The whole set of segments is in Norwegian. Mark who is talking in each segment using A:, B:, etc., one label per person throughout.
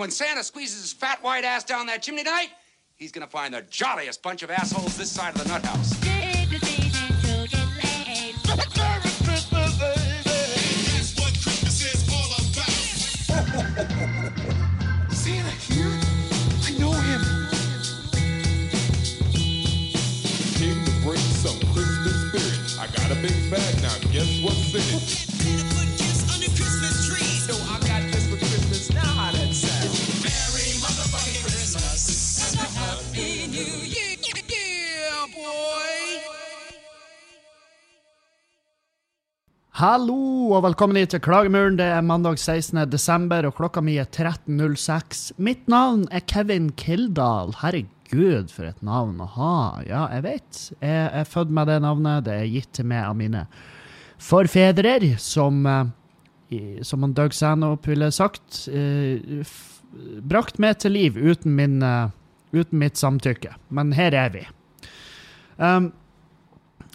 A: When Santa squeezes his fat white ass down that chimney tonight, he's gonna find the jolliest bunch of assholes this side of the nut house. I know him.
B: Came to bring some Christmas spirit. I got a big bag now. Guess what's in it?
C: Hallo og velkommen hit til Klagemuren. Det er mandag 16. desember, og klokka mi er 13.06. Mitt navn er Kevin Kildahl. Herregud, for et navn å ha. Ja, jeg vet. Jeg er født med det navnet. Det er gitt til meg av mine forfedre, som, eh, som han Doug Sanop ville sagt, eh, brakt meg til liv uten, min, eh, uten mitt samtykke. Men her er vi. Um,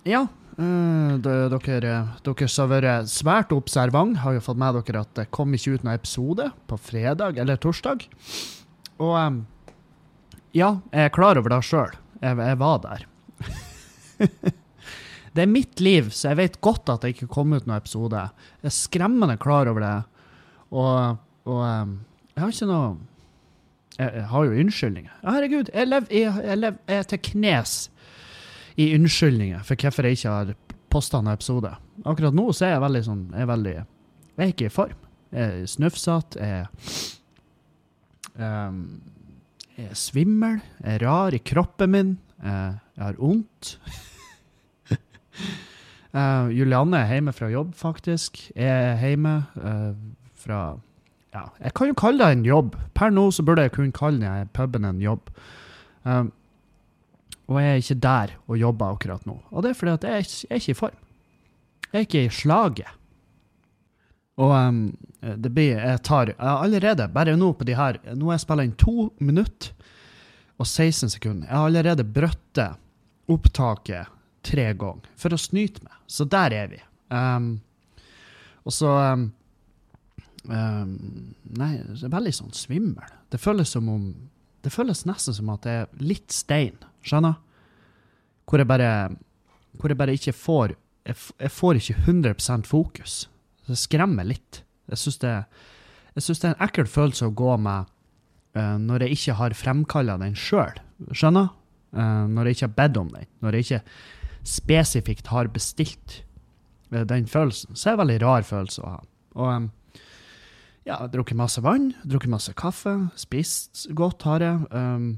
C: ja, det, dere, dere som har vært svært observant, har jo fått med dere at det kom ikke ut noen episode på fredag eller torsdag. Og ja, jeg er klar over det sjøl. Jeg, jeg var der. det er mitt liv, så jeg vet godt at det ikke kom ut noen episode. Jeg er skremmende klar over det. Og, og jeg har ikke noe jeg, jeg har jo unnskyldninger. Herregud, jeg, lever, jeg, jeg, lev, jeg er til knes i unnskyldninger for hvorfor jeg ikke har posta en episode. Akkurat nå så er jeg veldig sånn Jeg er, veldig, jeg er ikke i form. Jeg er snufsete, jeg, um, jeg er svimmel, jeg er rar i kroppen min, eh, jeg har vondt. uh, Julianne er hjemme fra jobb, faktisk. Jeg er hjemme uh, fra Ja, jeg kan jo kalle det en jobb. Per nå så burde jeg kunne kalle den puben en jobb. Um, og jeg er ikke der og jobber akkurat nå. Og det er fordi at jeg jeg er ikke i form. Jeg er ikke i slaget. Og um, det blir Jeg tar allerede, bare nå på de her Nå har jeg spilt inn to minutter og 16 sekunder. Jeg har allerede brøttet opptaket tre ganger for å snyte meg. Så der er vi. Um, og så um, Nei, det er veldig sånn svimmel. Det føles som om Det føles nesten som at det er litt stein. Skjønner? Hvor jeg bare Hvor jeg bare ikke får Jeg, jeg får ikke 100% fokus. Det skremmer litt. Jeg syns det, jeg synes det er en ekkel følelse å gå med uh, når jeg ikke har fremkalla den sjøl. Skjønner? Uh, når jeg ikke har bedt om den. Når jeg ikke spesifikt har bestilt uh, den følelsen. Så er det en veldig rar følelse å ha. Og um, ja, drukket masse vann, drukket masse kaffe, spist godt har jeg. Um,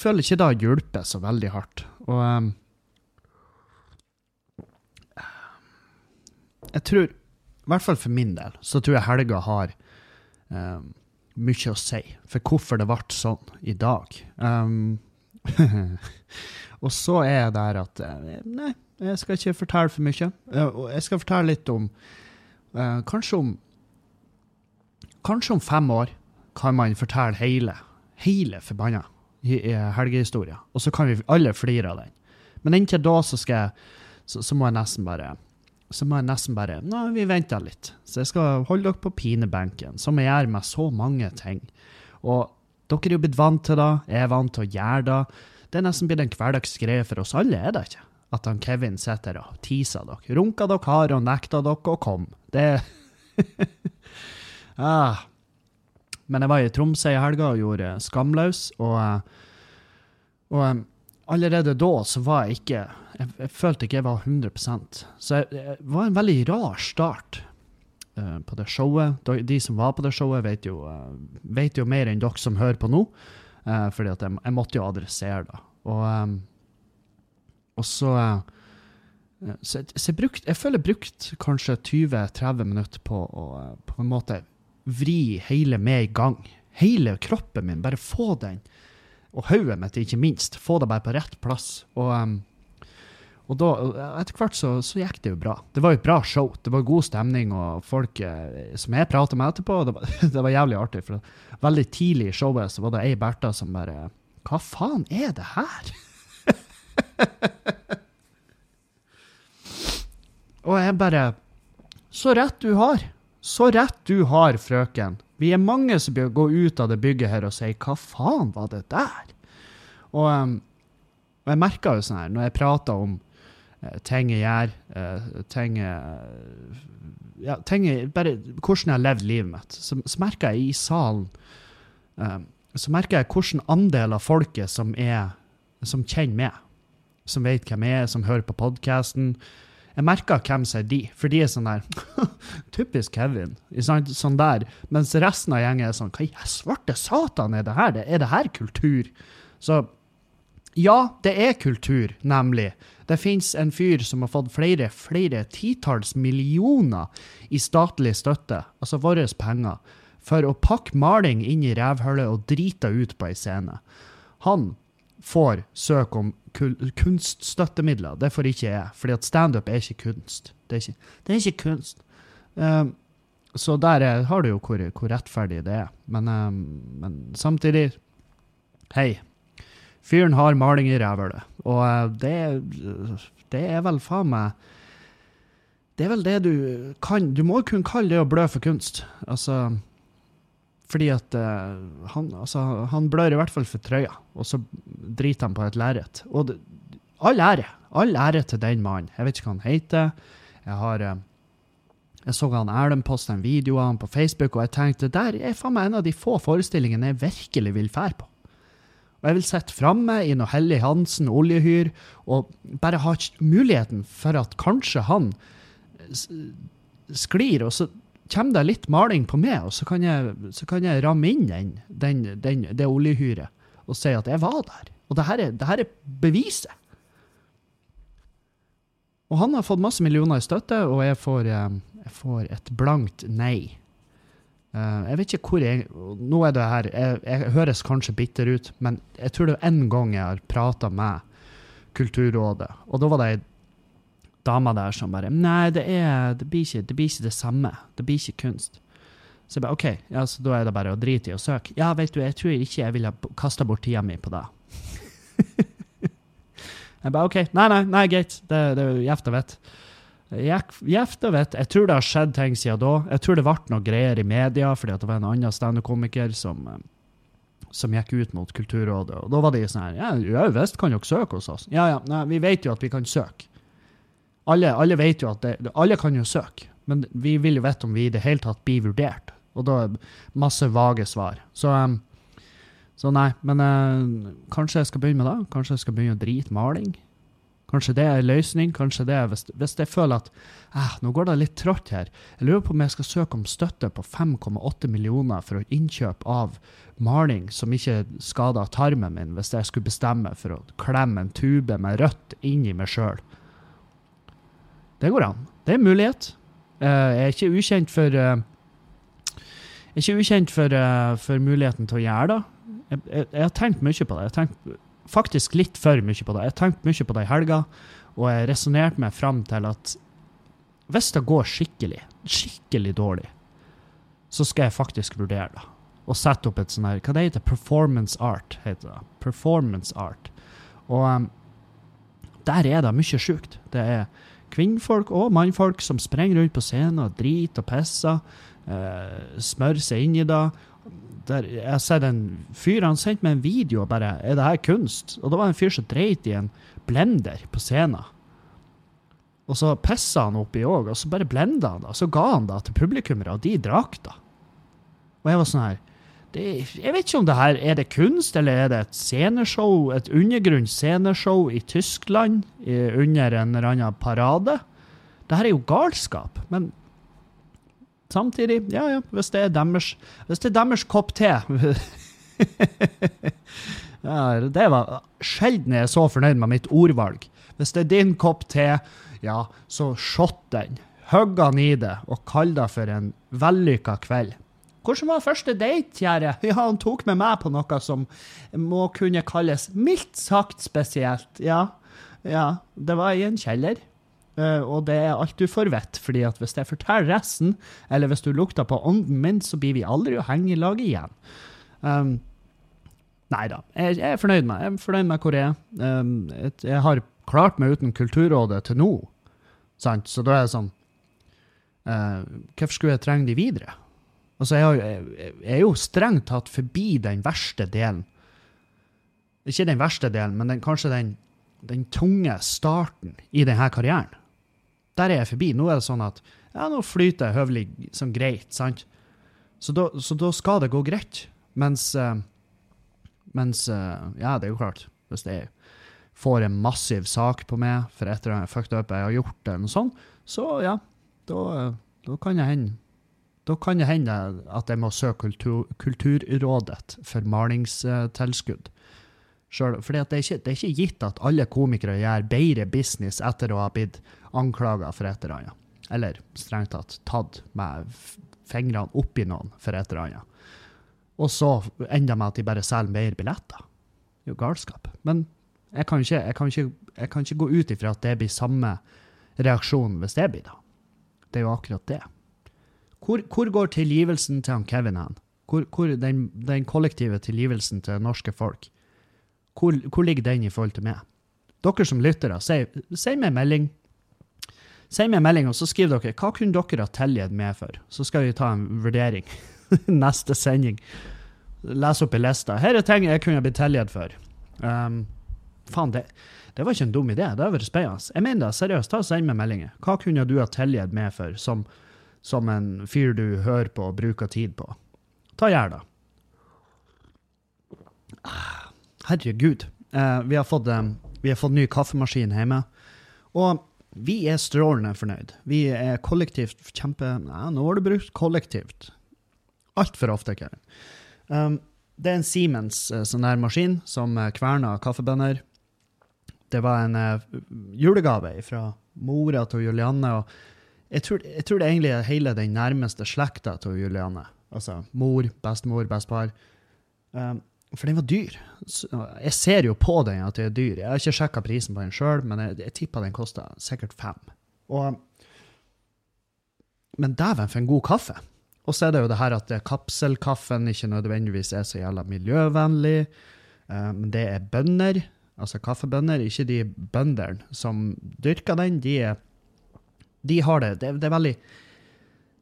C: føler ikke det hjelper så veldig hardt. Og um, jeg tror, i hvert fall for min del, så tror jeg helga har um, mye å si for hvorfor det ble sånn i dag. Um, og så er jeg der at eh, Nei, jeg skal ikke fortelle for mye. Eh, Jeg skal fortelle litt om uh, Kanskje om Kanskje om fem år kan man fortelle hele, hele forbanna hi- eh, helgehistoria, og så kan vi alle flire av den. Men inntil da så skal jeg så, så må jeg nesten bare så må jeg nesten bare Nå, vi venter litt. Så jeg skal holde dere på pinebenken, som jeg gjør med så mange ting. Og dere er jo blitt vant til det, jeg er vant til å gjøre det. Det er nesten blitt en hverdagsgreie for oss alle, er det ikke? At han Kevin sitter og teaser dere. Runker dere hard og nekter dere å komme. Det ah. Men jeg var i Tromsø i helga og gjorde Skamløs, og, og eh, allerede da så var jeg ikke Jeg, jeg følte ikke jeg var 100% Så det var en veldig rar start uh, på det showet. De, de som var på det showet, vet jo, uh, vet jo mer enn dere som hører på nå. Uh, fordi at jeg, jeg måtte jo adressere det. Og, um, og så så, jeg- så jeg, brukt, jeg føler jeg brukte kanskje 20-30 minutter på å på en måte vri hele meg i gang. Hele kroppen min. Bare få den. Og hodet mitt, ikke minst. Få det bare på rett plass. Og, og da, etter hvert så, så gikk det jo bra. Det var jo et bra show. Det var god stemning, og folk eh, som jeg prata med etterpå, det var, det var jævlig artig. For veldig tidlig i showet så var det ei Bertha som bare Hva faen er det her? Og jeg bare Så rett du har. Så rett du har, frøken. Vi er mange som bør gå ut av det bygget her og si hva faen var det der? Og, um, og jeg merker jo sånn her, når jeg prater om eh, ting jeg gjør, eh, ting ja, ting bare hvordan jeg har levd livet mitt, så, så merker jeg i salen eh, Så merker jeg hvilken andel av folket som er som kjenner meg. Som vet hvem jeg er, som hører på podkasten. Jeg merker hvem som er de, for de er sånn der Typisk Kevin. Sånn der. Mens resten av gjengen er sånn Hva i svarte satan er det her? Er det her kultur? Så ja, det er kultur, nemlig. Det fins en fyr som har fått flere, flere titalls millioner i statlig støtte, altså våre penger, for å pakke maling inn i revhullet og drite ut på ei scene. Han får søk om kunststøttemidler. Det får ikke jeg, fordi at standup er ikke kunst. Det er ikke, det er ikke kunst. Um, så der er, har du jo hvor, hvor rettferdig det er. Men, um, men samtidig Hei. Fyren har maling i rævhullet, og uh, det, det er vel faen meg Det er vel det du kan Du må jo kunne kalle det å blø for kunst. Altså Fordi at uh, han, altså, han blør i hvert fall for trøya, og så driter han på et lerret. Og det, all ære. All ære til den mannen. Jeg vet ikke hva han heter. Jeg har uh, jeg så han Erlend poste en video av han på Facebook, og jeg tenkte der er faen meg en av de få forestillingene jeg virkelig vil fære på. Og jeg vil sitte framme i noe Hellig Hansen oljehyr og bare ha muligheten for at kanskje han sklir, og så kommer det litt maling på meg, og så kan jeg, så kan jeg ramme inn den, den, den, det oljehyret og si at jeg var der. Og det her er, det her er beviset. Og han har fått masse millioner i støtte, og jeg får, eh, jeg får et blankt nei. Eh, jeg vet ikke hvor jeg Nå er det her Jeg, jeg høres kanskje bitter ut, men jeg tror det er én gang jeg har prata med Kulturrådet, og da var det ei dame der som bare Nei, det, er, det, blir ikke, det blir ikke det samme. Det blir ikke kunst. Så jeg bare OK, ja, så da er det bare å drite i å søke. Ja, vet du, jeg tror ikke jeg ville kasta bort tida mi på det. jeg bare OK, nei, nei, nei, greit. Det, det er gjevt og vett. Gjevt og vett. Jeg tror det har skjedd ting siden da. Jeg tror det ble noe greier i media, fordi det var en annen standup-komiker som, eh, som gikk ut mot Kulturrådet. Og da var de sånn her ja visst kan dere søke hos oss. Ja, ja, nei, vi vet jo at vi kan søke. Alle, alle vet jo at det, Alle kan jo søke, men vi vil jo vite om vi i det hele tatt blir vurdert. Og da er masse vage svar. Så, em, så nei, men eh, kanskje jeg skal begynne med det? Kanskje jeg skal begynne å drite maling? Kanskje det er en løsning? Kanskje det er hvis, hvis jeg føler at eh, nå går det litt trått her. Jeg lurer på om jeg skal søke om støtte på 5,8 millioner for å innkjøp av maling som ikke skader tarmen min, hvis jeg skulle bestemme for å klemme en tube med rødt inn i meg sjøl. Det går an. Det er en mulighet. Eh, jeg er ikke ukjent for eh, Jeg er ikke ukjent for, eh, for muligheten til å gjøre det. Jeg, jeg, jeg har tenkt mye på det. Jeg har tenkt faktisk litt for mye på det. Jeg har tenkt mye på det i helga, og jeg resonnerte meg fram til at hvis det går skikkelig, skikkelig dårlig, så skal jeg faktisk vurdere det. Og sette opp et sånn her Hva det heter Performance art, heter det. Performance art. Og um, der er det mye sjukt. Det er kvinnfolk og mannfolk som sprenger rundt på scenen og driter og pisser. Uh, smører seg inn i det. Der, jeg sett en fyr han sendte meg en video og bare Er det her kunst? Og det var en fyr som dreit i en blender på scenen. Og så pissa han oppi òg, og så bare blenda han det. Så ga han det til publikummere, og de drakk det. Og jeg var sånn her det, Jeg vet ikke om det her er det kunst, eller er det et sceneshow, et undergrunns sceneshow i Tyskland i, under en eller annen parade? Det her er jo galskap. Men samtidig, ja ja, hvis det er deres, hvis det er deres kopp te ja, Det var sjelden jeg er så fornøyd med mitt ordvalg. Hvis det er din kopp te, ja, så shot den. Hugg den i det, og kall det for en vellykka kveld. Hvordan var første date, kjære? Ja, han tok med meg på noe som må kunne kalles mildt sagt spesielt. Ja, ja, det var i en kjeller. Uh, og det er alt du får vite, fordi at hvis jeg forteller resten, eller hvis du lukter på ånden min, så blir vi aldri å henge i lag igjen. Um, nei da, jeg, jeg er fornøyd med Jeg er fornøyd med hvor jeg er. Um, jeg, jeg har klart meg uten Kulturrådet til nå, sant? så da er det sånn uh, hvorfor skulle jeg trenge de videre? Altså, jeg, jeg, jeg er jo strengt tatt forbi den verste delen. Ikke den verste delen, men den, kanskje den, den tunge starten i denne karrieren. Der er jeg forbi. Nå er det sånn at ja, nå flyter jeg høvelig sånn greit, sant? Så da, så da skal det gå greit. Mens, eh, mens eh, Ja, det er jo klart. Hvis jeg får en massiv sak på meg for et eller annet fucked up jeg har gjort, eller noe sånt, så ja, da, eh, da kan det hende da kan det hende at jeg må søke kultur, Kulturrådet for malingstilskudd. Selv, fordi det, er ikke, det er ikke gitt at alle komikere gjør bedre business etter å ha blitt anklaga for et eller annet. Eller strengt tatt tatt med fingrene oppi noen for et eller annet. Og så enda med at de bare selger mer billetter. Det er jo galskap. Men jeg kan ikke, jeg kan ikke, jeg kan ikke gå ut ifra at det blir samme reaksjon hvis det blir da. Det er jo akkurat det. Hvor, hvor går tilgivelsen til han Kevin hen? Hvor, hvor den, den kollektive tilgivelsen til norske folk? Hvor, hvor ligger den i forhold til meg? Dere som lyttere, si meg en melding. Si meg en melding, og så skriver dere hva kunne dere ha tilgitt meg for. Så skal vi ta en vurdering neste sending. Les opp i lista. Her er ting jeg kunne blitt tilgitt for. Um, faen, det, det var ikke en dum idé. Det hadde vært spennende. Jeg mener det, seriøst. Ta og Send meg meldinger. Hva kunne du ha tilgitt meg for, som, som en fyr du hører på og bruker tid på? Ta. Ah, Herregud. Eh, vi, har fått, eh, vi har fått ny kaffemaskin hjemme. Og vi er strålende fornøyd. Vi er kollektivt kjempe... Nei, nå har du brukt kollektivt. Altfor ofte, Kevin. Um, det er en Siemens eh, sånn der maskin som eh, kverner kaffebønner. Det var en eh, julegave fra mora til Julianne. og jeg tror, jeg tror det egentlig er hele den nærmeste slekta til Juliane. Altså mor, bestemor, bestefar. Um, for den var dyr. Så, jeg ser jo på den at den er dyr. Jeg har ikke sjekka prisen på den sjøl, men jeg, jeg tipper den kosta sikkert fem. Og, men dæven, for en god kaffe! Og så er det jo det her at det kapselkaffen ikke nødvendigvis er så jævla miljøvennlig. Um, det er bønder, altså kaffebønder, ikke de bøndene som dyrker den. De, er, de har det. det. Det er veldig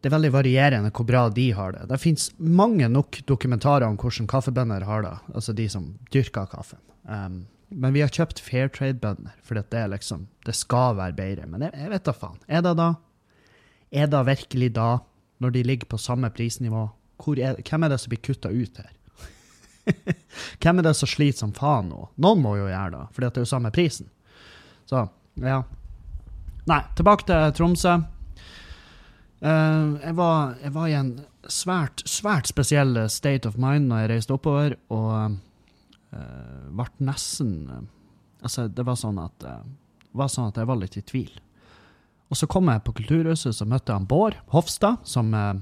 C: det er veldig varierende hvor bra de har det. Det finnes mange nok dokumentarer om hvordan kaffebønder har det, altså de som dyrker kaffen. Um, men vi har kjøpt Fairtrade-bønder, for det liksom, det skal være bedre. Men jeg, jeg vet da faen. Er det da? Er det virkelig da, når de ligger på samme prisnivå? Er, hvem er det som blir kutta ut her? hvem er det som sliter som faen nå? Noen må jo gjøre det, for det er jo samme prisen. Så, ja. Nei, tilbake til Tromsø. Uh, jeg, var, jeg var i en svært, svært spesiell state of mind når jeg reiste oppover, og uh, ble nesten uh, Altså, det var sånn at eh, var sånn at jeg var litt i tvil. Og så kom jeg på Kulturhuset, så møtte jeg Bård Hofstad, som eh,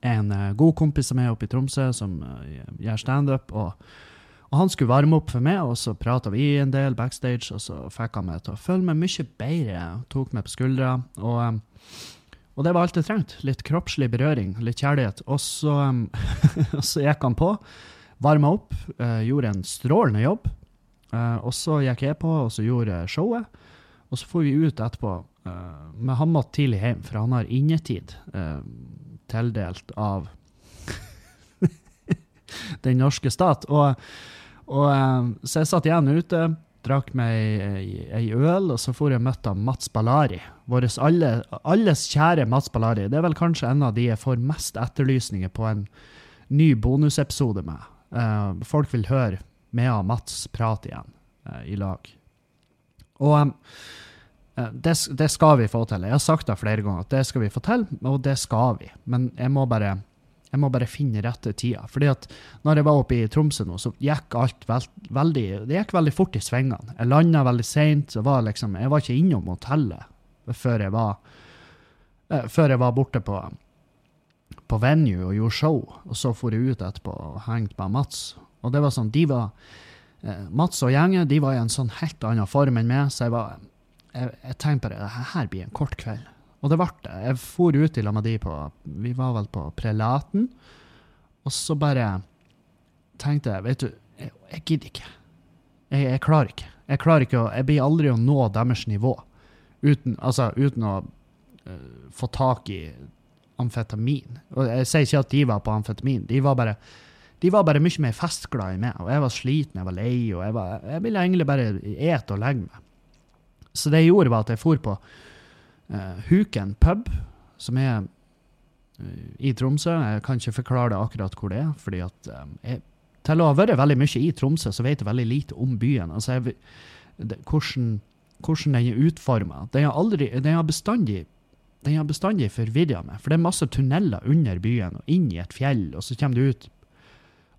C: er en eh, god kompis av meg oppe i Tromsø, som eh, gjør standup. Og, og han skulle varme opp for meg, og så prata vi en del backstage, og så fikk han meg til å føle meg mye bedre. Tok meg på skuldra. Og, eh, og det var alt jeg trengte. Litt kroppslig berøring, litt kjærlighet. Og så, um, så gikk han på, varma opp, eh, gjorde en strålende jobb. Eh, og så gikk jeg på, og så gjorde showet. Og så får vi ut etterpå. eh, men han måtte tidlig hjem, for han har innetid tildelt av den norske stat. Og, og, eh, så jeg satt igjen ute, drakk meg ei, øl, og så for jeg og møtte Mats Ballari. Våres alle, alles kjære Mats Ballari. Det er vel kanskje en av de jeg får mest etterlysninger på en ny bonusepisode med. Eh, folk vil høre meg og Mats prate igjen eh, i lag. Og eh, det, det skal vi få til. Jeg har sagt det flere ganger, at det skal vi få til, og det skal vi. Men jeg må bare, jeg må bare finne rette tida. Fordi at når jeg var oppe i Tromsø nå, så gikk alt veld, veldig, det gikk veldig fort i svingene. Jeg landa veldig seint. Liksom, jeg var ikke innom hotellet før jeg var, eh, før jeg var borte på, på venue og gjorde show. Og så for jeg ut etterpå og hengte med Mats. Og det var sånn, de var eh, Mats og gjengen de var i en sånn helt annen form enn meg, så jeg var jeg, jeg tenkte bare her blir en kort kveld. Og det ble det. Jeg for ut i lag med de på Vi var vel på Prelaten. Og så bare tenkte jeg, vet du, jeg, jeg gidder ikke. Jeg, jeg klarer ikke. Jeg klarer ikke å Jeg blir aldri å nå deres nivå uten, altså, uten å uh, få tak i amfetamin. Og jeg sier ikke at de var på amfetamin, de var bare de var bare mye mer festglade i meg, og jeg var sliten, jeg var lei, og jeg, var, jeg ville egentlig bare ete og legge meg. Så det jeg gjorde, var at jeg for på eh, Huken pub, som er eh, i Tromsø. Jeg kan ikke forklare det akkurat hvor det er, fordi at eh, jeg, til å ha vært veldig mye i Tromsø, så vet jeg veldig lite om byen. Altså, jeg, det, hvordan, hvordan den er utforma. Den har aldri Den har bestandig den har bestandig forvirra meg, for det er masse tunneler under byen og inn i et fjell, og så kommer du ut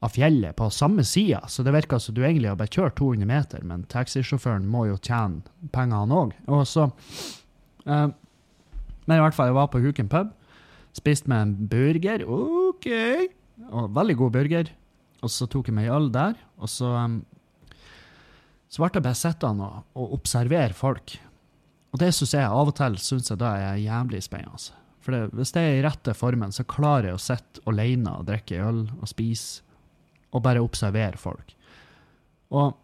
C: av fjellet på samme sida, så det virker som du egentlig har bare kjørt 200 meter, men taxisjåføren må jo tjene penger, han òg. Og så eh, Men i hvert fall, jeg var på Huken pub, spiste med en burger. OK! Og veldig god burger. Og så tok jeg meg øl der, og så um, så ble jeg bare sittende og, og observere folk. Og det syns jeg av og til synes jeg da er jævlig spennende. For det, hvis det er i rette formen, så klarer jeg å sitte alene og drikke øl og spise og bare observere folk. Og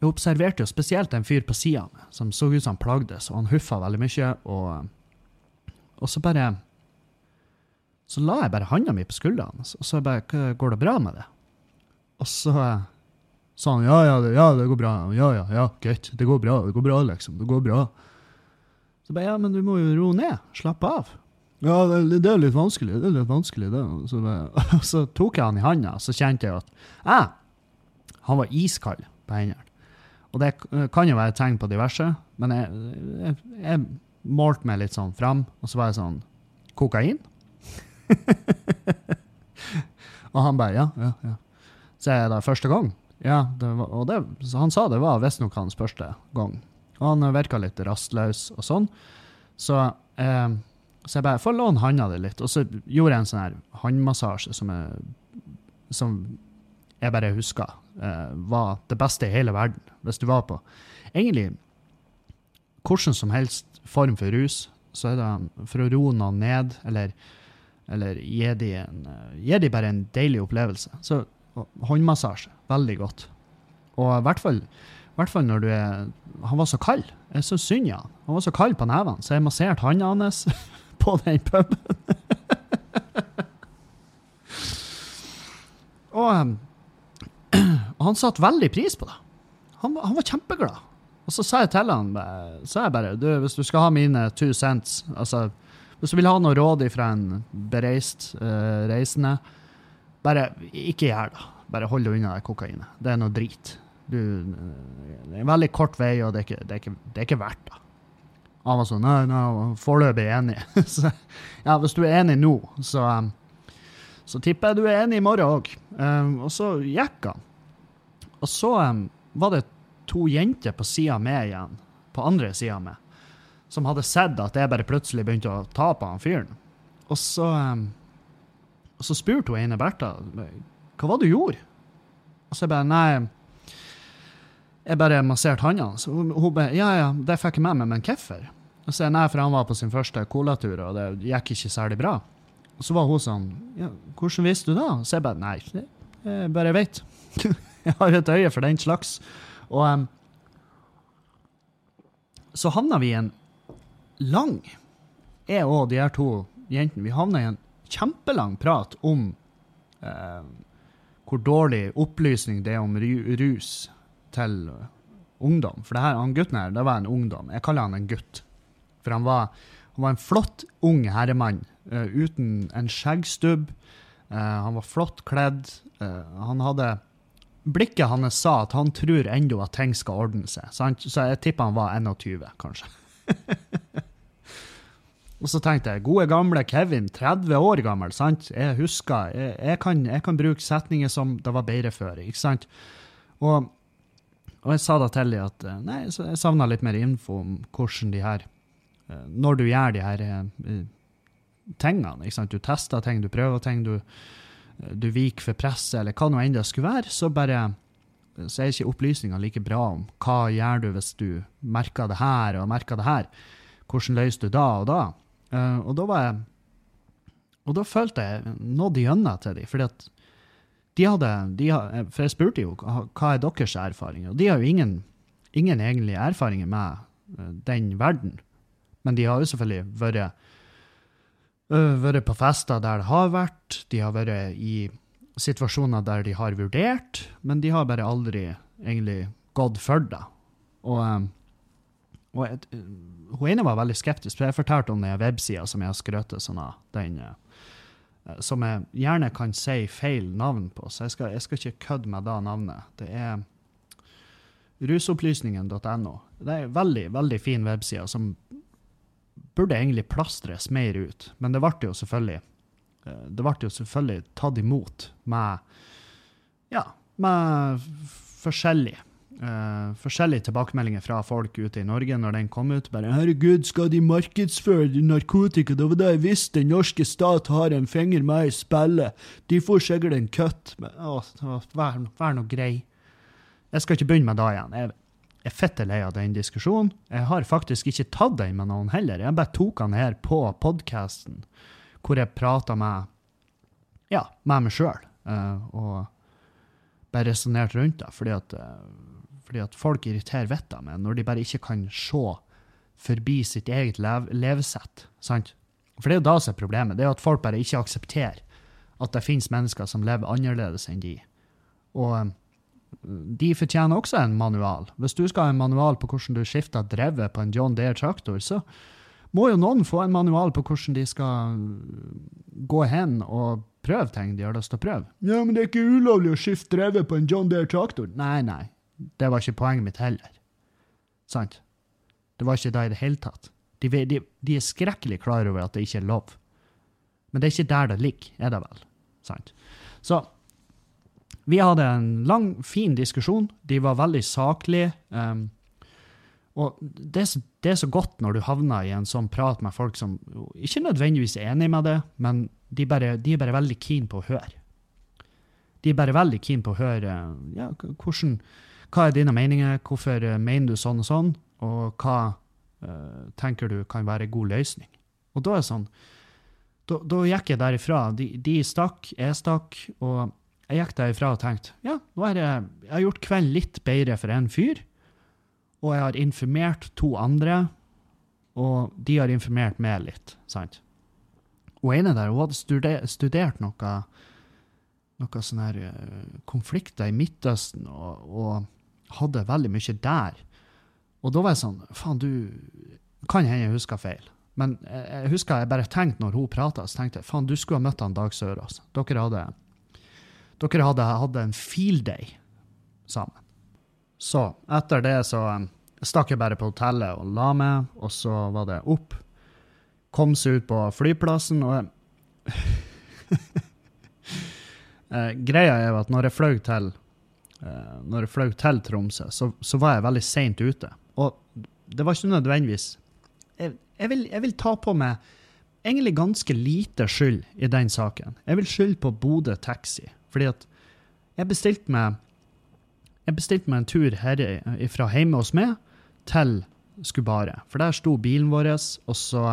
C: jeg observerte jo spesielt en fyr på sida av meg, som så ut som han plagdes, og han huffa veldig mye. Og, og så bare Så la jeg bare handa mi på skuldra hans, og så bare Går det bra med det? Og så sa han ja, ja, det, ja, det går bra. Ja, ja, ja, greit. Det går bra, det går bra, liksom. Det går bra. Så bare, ja, men du må jo roe ned. Slapp av. Ja, det, det er litt vanskelig, det er litt vanskelig, det. Så, bare, og så tok jeg han i handa, så kjente jeg at jeg, han var iskald på hendene. Og det kan jo være tegn på diverse, men jeg, jeg, jeg målte meg litt sånn fram, og så var jeg sånn Kokain? og han bare ja, ja, ja. Så er det første gang? Ja, det var, og det, han sa det var visstnok hans første gang. Og han virka litt rastløs og sånn. Så, eh, så jeg bare får låne handa di litt. Og så gjorde jeg en sånn her håndmassasje som jeg, som jeg bare husker eh, var det beste i hele verden. Hvis du var på egentlig hvordan som helst form for rus, så er det for å roe noen ned, eller, eller gi de, en, eh, gi de bare en deilig opplevelse. Så håndmassasje, veldig godt. Og i hvert fall, i hvert fall når du er Han var så kald. Jeg så synd i han. Han var så kald på nevene, så jeg masserte hånda hans på den puben. og, em, og han satte veldig pris på det. Han, han var kjempeglad. Og så sa jeg til han, bare- sa jeg bare, du, hvis du skal ha mine two cents, altså, hvis du vil ha noe råd fra en bereist uh, reisende, bare ikke gjør det. Bare hold deg unna kokainet. Det er noe drit. Du, eh, det er en veldig kort vei, og det er ikke, det er ikke, det er ikke verdt det. Han var sånn, nei, nei, foreløpig enig. så, ja, hvis du er enig nå, så, så tipper jeg du er enig i morgen òg. og så gikk han. Og så um, var det to jenter på sida av meg igjen, på andre sida av meg, som hadde sett at jeg bare plutselig begynte å ta på han fyren. Og så, um, og så spurte hun ene Bertha hva var det du gjorde. Og så jeg bare nei, jeg bare masserte hånda hans. Og Hun, hun bare ja, ja, det fikk jeg med meg, men hvorfor? Og så jeg nei, for han var på sin første colatur, og det gikk ikke særlig bra. Og så var hun sånn ja, hvordan visste du det? Så jeg bare nei, jeg bare vet. jeg har et øye for den slags. Og um, så havna vi i en lang Jeg og de her to jentene vi havna i en kjempelang prat om uh, hvor dårlig opplysning det er om rus til ungdom. For det her, han gutten her, det var en ungdom. Jeg kaller han en gutt. For han var, han var en flott ung herremann uh, uten en skjeggstubb. Uh, han var flott kledd. eh, han hadde Blikket hans sa at han tror ennå at ting skal ordne seg. Så, han, så jeg tipper han var 21, kanskje. Og så tenkte jeg, gode gamle Kevin, 30 år gammel, sant? Jeg husker, jeg, jeg, kan, jeg kan bruke setninger som det var bedre før, ikke sant? Og, og jeg sa da til dem at, eh, nei, jeg savnet litt mer info om hvordan de her, eh, når du gjør de her eh, tingene, ikke sant? Du tester ting, du prøver ting, du, du viker for presset, eller hva nå enn det skulle være, så bare så er ikke opplysninga like bra om hva gjør du hvis du merker det her og merker det her. Hvordan løser du da og da? Uh, og da var jeg Og da følte jeg nådd gjennom til dem, fordi at de hadde de hadde, For jeg spurte jo hva er deres erfaringer, og de har jo ingen, ingen egentlige erfaringer med eh, den verden Men de har jo selvfølgelig vært, vært på fester der det har vært. De har vært i situasjoner der de har vurdert, men de har bare aldri egentlig gått for det. Og, um, og et, hun ene var veldig skeptisk, for jeg fortalte om den websida som jeg har skrøt sånn av. Den, uh, som jeg gjerne kan si feil navn på, så jeg skal, jeg skal ikke kødde med det navnet. Det er rusopplysningen.no. Det er en veldig, veldig fin webside som burde egentlig plastres mer ut, men det ble jo selvfølgelig eh, det ble jo selvfølgelig tatt imot med ja, med forskjellig. Uh, forskjellige tilbakemeldinger fra folk ute i Norge når den kom ut. Bare 'Herregud, skal de markedsføre narkotika?' Det var det jeg visste. Den norske stat har en finger med i spillet. De får sikkert en kutt. Men, å, å, vær, vær nå grei. Jeg skal ikke begynne med det igjen. Jeg er fette lei av den diskusjonen. Jeg har faktisk ikke tatt den med noen heller. Jeg bare tok den her på podkasten, hvor jeg prata med ja, med meg sjøl. og bare resonnerte rundt det. Fordi at, eh, fordi at folk irriterer vettet av meg når de bare ikke kan se forbi sitt eget lev levesett. Sant? For det er jo da som er problemet. Det er at folk bare ikke aksepterer at det finnes mennesker som lever annerledes enn de. Og eh, de fortjener også en manual. Hvis du skal ha en manual på hvordan du skifter drevet på en John Deere traktor, så må jo noen få en manual på hvordan de skal gå hen og prøve ting de har lyst til å prøve. Ja, men det er ikke ulovlig å skifte drevet på en John Deere traktor. Nei, nei. Det var ikke poenget mitt heller. Sant? Det var ikke det i det hele tatt. De, de, de er skrekkelig klar over at det ikke er lov. Men det er ikke der det ligger, er det vel? Sant? Så vi hadde en lang, fin diskusjon. De var veldig saklige. Um, og det det er så godt når du havner i en sånn prat med folk som ikke nødvendigvis er enig med det, men de, bare, de er bare veldig keen på å høre. De er bare veldig keen på å høre ja, hvordan, hva er dine meninger, hvorfor eh, mener du sånn og sånn, og hva uh, tenker du kan være god løsning. Og da er det sånn, da, da gikk jeg derifra. De, de stakk, jeg stakk, og jeg gikk derifra og tenkte ja, nå er jeg, jeg har gjort kvelden litt bedre for en fyr, og jeg har informert to andre, og de har informert meg litt, sant? Hun ene der, hun hadde studert, studert noe, noe sånne her eh, konflikter i Midtøsten, og, og hadde veldig mye der. Og da var jeg sånn, faen du, kan hende jeg husker feil. Men jeg, jeg husker jeg bare tenkte når hun pratet, så tenkte jeg, faen du skulle ha møtt han Dag Sørås. Dere hadde, dere hadde, hatt en field day sammen. Så etter det så um, stakk jeg bare på hotellet og la meg, og så var det opp. Kom seg ut på flyplassen, og eh, Greia er jo at når jeg fløy til eh, til Tromsø, så, så var jeg veldig seint ute. Og det var ikke nødvendigvis jeg, jeg, vil, jeg vil ta på meg egentlig ganske lite skyld i den saken. Jeg vil skylde på Bodø Taxi, fordi at jeg bestilte meg jeg bestilte meg en tur her fra hjemme hos meg til Skubare. For der sto bilen vår, og så,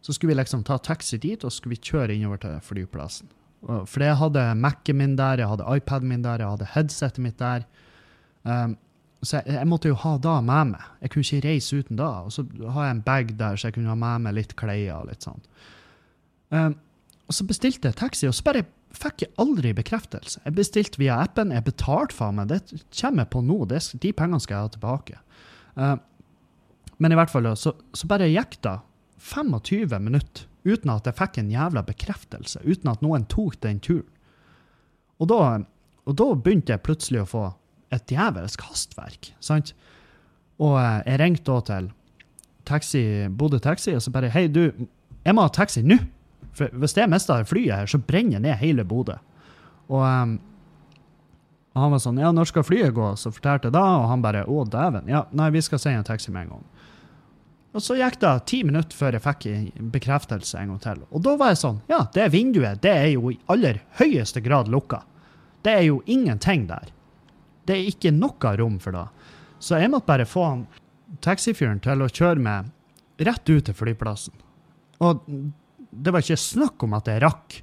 C: så skulle vi liksom ta taxi dit, og skulle vi kjøre innover til flyplassen. For jeg hadde Mac-en min der, jeg hadde iPaden min der, jeg hadde headsetet mitt der. Um, så jeg, jeg måtte jo ha da med meg. Jeg kunne ikke reise uten da. Og så har jeg en bag der, så jeg kunne ha med meg litt klær og litt sånn. Um, og så bestilte jeg taxi, og så bare fikk jeg aldri bekreftelse. Jeg bestilte via appen, jeg betalte faen meg, det kommer jeg på nå, det, de pengene skal jeg ha tilbake. Uh, men i hvert fall, så, så bare gikk det 25 minutter uten at jeg fikk en jævla bekreftelse, uten at noen tok den turen. Og da, og da begynte jeg plutselig å få et djevelsk hastverk, sant? Og eh, jeg ringte da til taxi, Bodø Taxi, og så bare, hei du, jeg må ha taxi nå. For hvis jeg mister flyet her, så brenner jeg ned hele Bodø. Og, um, han var sånn, ja, når skal flyet gå? Så fortalte jeg da, og han bare, å dæven, ja, nei, vi skal sende en taxi med en gang. Og så gikk det ti minutter før jeg fikk bekreftelse en gang til. Og da var jeg sånn, ja, det vinduet, det er jo i aller høyeste grad lukka. Det er jo ingenting der. Det er ikke noe rom for det. Så jeg måtte bare få han taxifyren til å kjøre meg rett ut til flyplassen. Og det var ikke snakk om at jeg rakk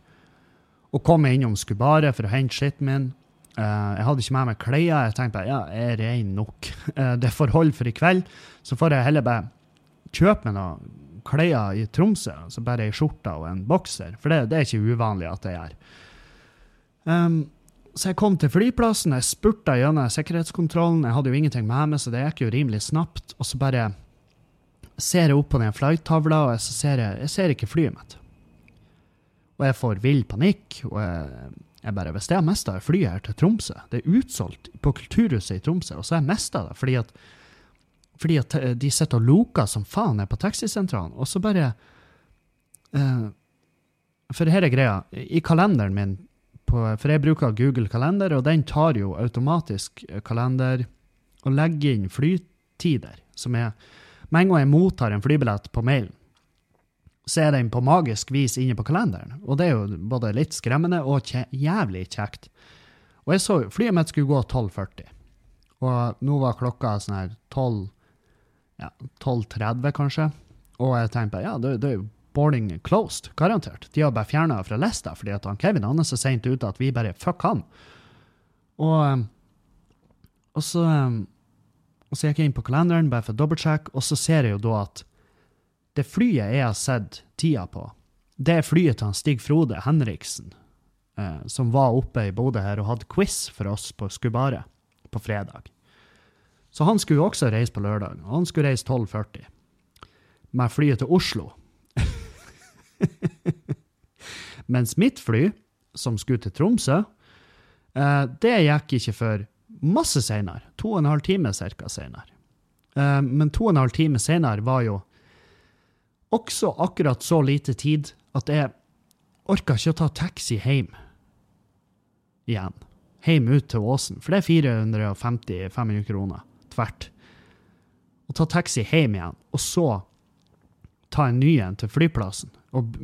C: å komme innom Skubare for å hente skitten min. Uh, jeg hadde ikke med meg klær. Jeg tenkte ja, jeg er rein nok. Uh, det får holde for i kveld. Så får jeg heller bare kjøpe meg noen klær i Tromsø, altså bare ei skjorte og en bokser, for det, det er ikke uvanlig at jeg gjør. Um, så jeg kom til flyplassen, jeg spurta gjennom sikkerhetskontrollen, jeg hadde jo ingenting med meg, så det gikk jo rimelig snapt, og så bare ser jeg opp på den flight-tavla, og så ser jeg, jeg ser ikke flyet mitt. Og jeg får vill panikk, og jeg, jeg bare Hvis jeg mista flyet her til Tromsø, det er utsolgt på Kulturhuset i Tromsø, og så har jeg mista det fordi at, fordi at eh, de sitter og loker som faen nede på taxisentralen, og så bare uh, For her er greia. I kalenderen min, på, for jeg bruker Google Kalender, og den tar jo automatisk kalender og legger inn flytider, som er Med en gang jeg mottar en flybillett på mailen, så er den på magisk vis inne på kalenderen. Og det er jo både litt skremmende og kje jævlig kjekt. Og jeg så flyet mitt skulle gå 12.40, og nå var klokka sånn her 12 ja, 12.30 kanskje. Og jeg tenkte ja, det, det er jo boarding closed, garantert. De har bare fjerna fra lista fordi at han Kevin han er så seint ute at vi bare fuck han. Og, og, så, og så gikk jeg inn på kalenderen bare for å dobbeltsjekke, og så ser jeg jo da at det flyet jeg har sett tida på, det er flyet til Stig Frode Henriksen, eh, som var oppe i Bodø her og hadde quiz for oss på Skubare på fredag. Så han skulle jo også reise på lørdag, og han skulle reise 12.40 med flyet til Oslo. Mens mitt fly, som skulle til Tromsø, eh, det gikk ikke før masse senere. To og en halv time cirka seinere. Eh, men to og en halv time senere var jo også akkurat så lite tid at jeg orka ikke å ta taxi hjem igjen. Hjem ut til Åsen, for det er 450-500 kroner tvert. Å ta taxi hjem igjen, og så ta en ny en til flyplassen, og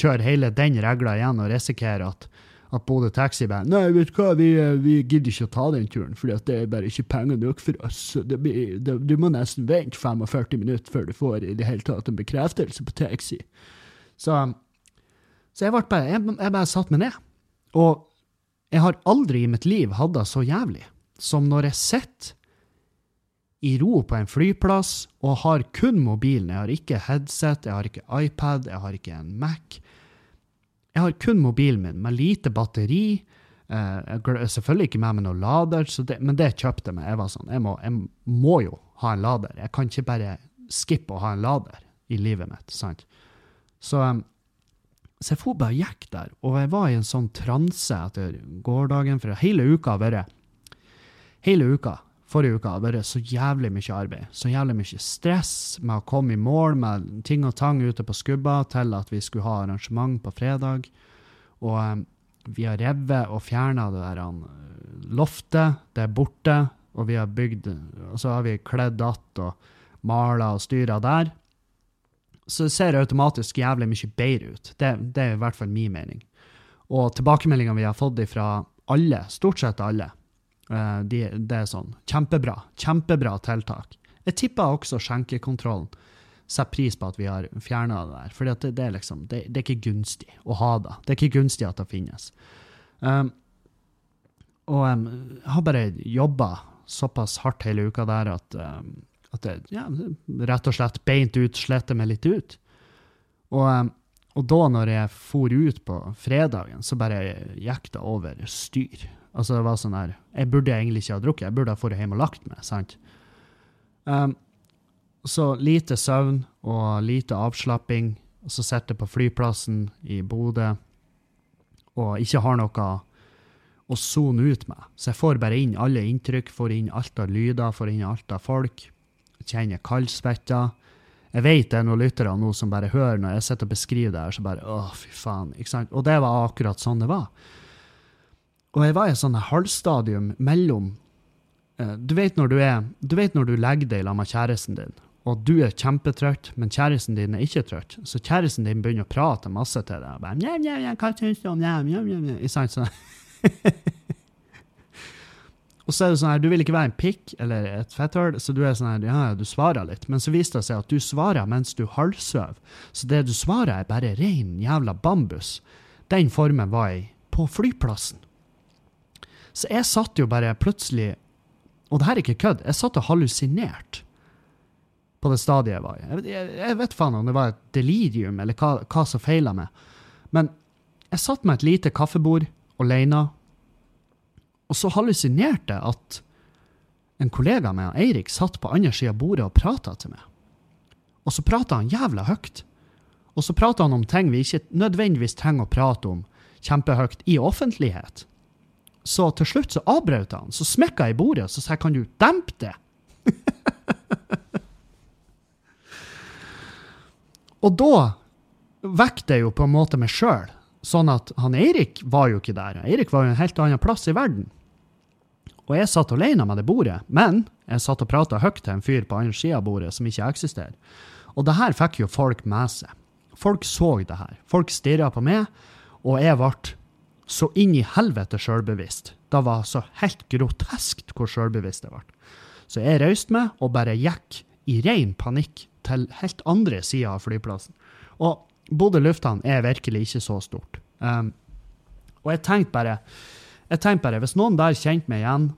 C: kjøre hele den regla igjen og risikere at, at Bodø Taxi bare Nei, vet du hva, vi, eh, vi gidder ikke å ta den turen, for det er bare ikke penger nok for oss. Det blir, det, du må nesten vente 45 minutter før du får i det hele tatt en bekreftelse på taxi. Så, så jeg, bare, jeg, jeg bare satt meg ned. Og jeg har aldri i mitt liv hatt det så jævlig som når jeg sitter i ro på en flyplass og har kun mobilen. Jeg har ikke headset, jeg har ikke iPad, jeg har ikke en Mac. Jeg har kun mobilen min med lite batteri. Uh, selvfølgelig ikke med meg noen lader, det, men det kjøpte meg. Jeg var sånn, jeg må, jeg må jo ha en lader. Jeg kan ikke bare skippe å ha en lader i livet mitt. sant? Så, um, så jeg for bare og gikk der, og jeg var i en sånn transe etter gårsdagen, for hele uka har vært Hele uka, forrige uka, vært så jævlig mye arbeid. Så jævlig mye stress med å komme i mål med ting og tang ute på skubba til at vi skulle ha arrangement på fredag. Og um, vi har revet og fjerna det der um, loftet. Det er borte. Og vi har bygd Og så har vi kledd att og mala og styra der. Så det ser automatisk jævlig mye bedre ut. Det, det er i hvert fall min mening. Og tilbakemeldingene vi har fått fra alle, stort sett alle, eh, de, det er sånn kjempebra. Kjempebra tiltak. Jeg tipper også skjenkekontrollen setter pris på at vi har fjerna det der. For det, det, liksom, det, det er ikke gunstig å ha det. Det er ikke gunstig at det finnes. Um, og um, jeg har bare jobba såpass hardt hele uka der at, um, at det ja, rett og slett beint ut sletter meg litt ut. Og, um, og da når jeg for ut på fredagen, så bare gikk det over styr. Altså det var sånn her, Jeg burde egentlig ikke ha drukket, jeg burde ha dratt hjem og lagt meg. sant? Um, så lite søvn og lite avslapping, og så sitter jeg på flyplassen i Bodø og ikke har noe å sone ut med. Så jeg får bare inn alle inntrykk, får inn alt av lyder, får inn alt av folk. Kjenner kaldsvetta. Jeg vet det er noen lyttere nå som bare hører når jeg sitter og beskriver det her, så bare Å, fy faen. ikke sant? Og det var akkurat sånn det var. Og jeg var i et sånn halvstadium mellom eh, du, vet når du, er, du vet når du legger deg sammen med kjæresten din, og du er kjempetrøtt, men kjæresten din er ikke trøtt, så kjæresten din begynner å prate masse til deg. Bare, «Njau, njau, njau, hva syns du om njau, njau?» i sant? Sånn. Og så er det sånn her, du vil ikke være en pikk eller et fetthull, så du er sånn her, ja, du svarer litt. Men så viste det seg at du svarer mens du halvsover. Så det du svarer er bare ren jævla bambus. Den formen var jeg på flyplassen. Så jeg satt jo bare plutselig, og det her er ikke kødd, jeg satt og hallusinerte på det stadiet jeg var i. Jeg, vet faen om det var et delirium, eller hva, hva som feila meg. Men jeg satt med et lite kaffebord aleine, og så hallusinerte jeg at en kollega med Eirik satt på andre sida av bordet og prata til meg. Og så prata han jævla høyt. Og så prata han om ting vi ikke nødvendigvis trenger å prate om kjempehøyt i offentlighet. Så til slutt så avbrøt han, så smekka jeg i bordet og sa kan du dempe det? og da vekket jeg jo på en måte meg sjøl, sånn at han Eirik var jo ikke der. Eirik var jo en helt annen plass i verden. Og jeg satt alene med det bordet, men jeg satt og prata høyt til en fyr på andre sida av bordet som ikke eksisterer. Og det her fikk jo folk med seg. Folk så det her. Folk stirra på meg, og jeg ble så inn i helvete sjølbevisst. Det var så helt groteskt hvor sjølbevisst jeg ble. Så jeg røyste meg og bare gikk i ren panikk til helt andre sida av flyplassen. Og Bodø lufthavn er virkelig ikke så stort. Um, og jeg tenkte bare, jeg tenkte bare, hvis noen der kjente meg igjen,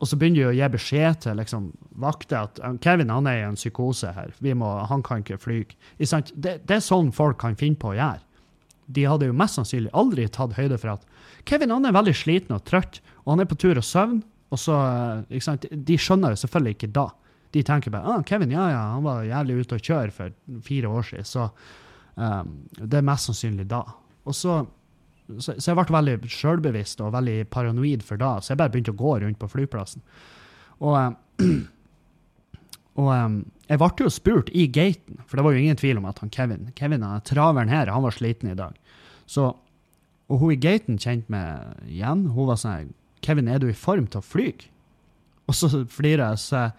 C: og så begynner de å gi beskjed til liksom, vakter at um, Kevin han er i en psykose her, må, han kan ikke fly. Det, det er sånn folk kan finne på å gjøre. De hadde jo mest sannsynlig aldri tatt høyde for at Kevin han er veldig sliten og trøtt, og han er på tur og søvn. Og så, uh, ikke sant? De skjønner jo selvfølgelig ikke da. De tenker bare ah, Kevin ja, ja, han var jævlig ute å kjøre for fire år siden. Så um, det er mest sannsynlig da. Og så, så, så jeg ble veldig sjølbevisst og veldig paranoid for da, så jeg bare begynte å gå rundt på flyplassen. Og, um, og um, jeg ble jo spurt i gaten, for det var jo ingen tvil om at han Kevin Kevin, traveren her, han var sliten i dag. Så, og hun i gaten kjente meg igjen. Hun var sånn Kevin, er du i form til å fly? Og så flirer jeg og sier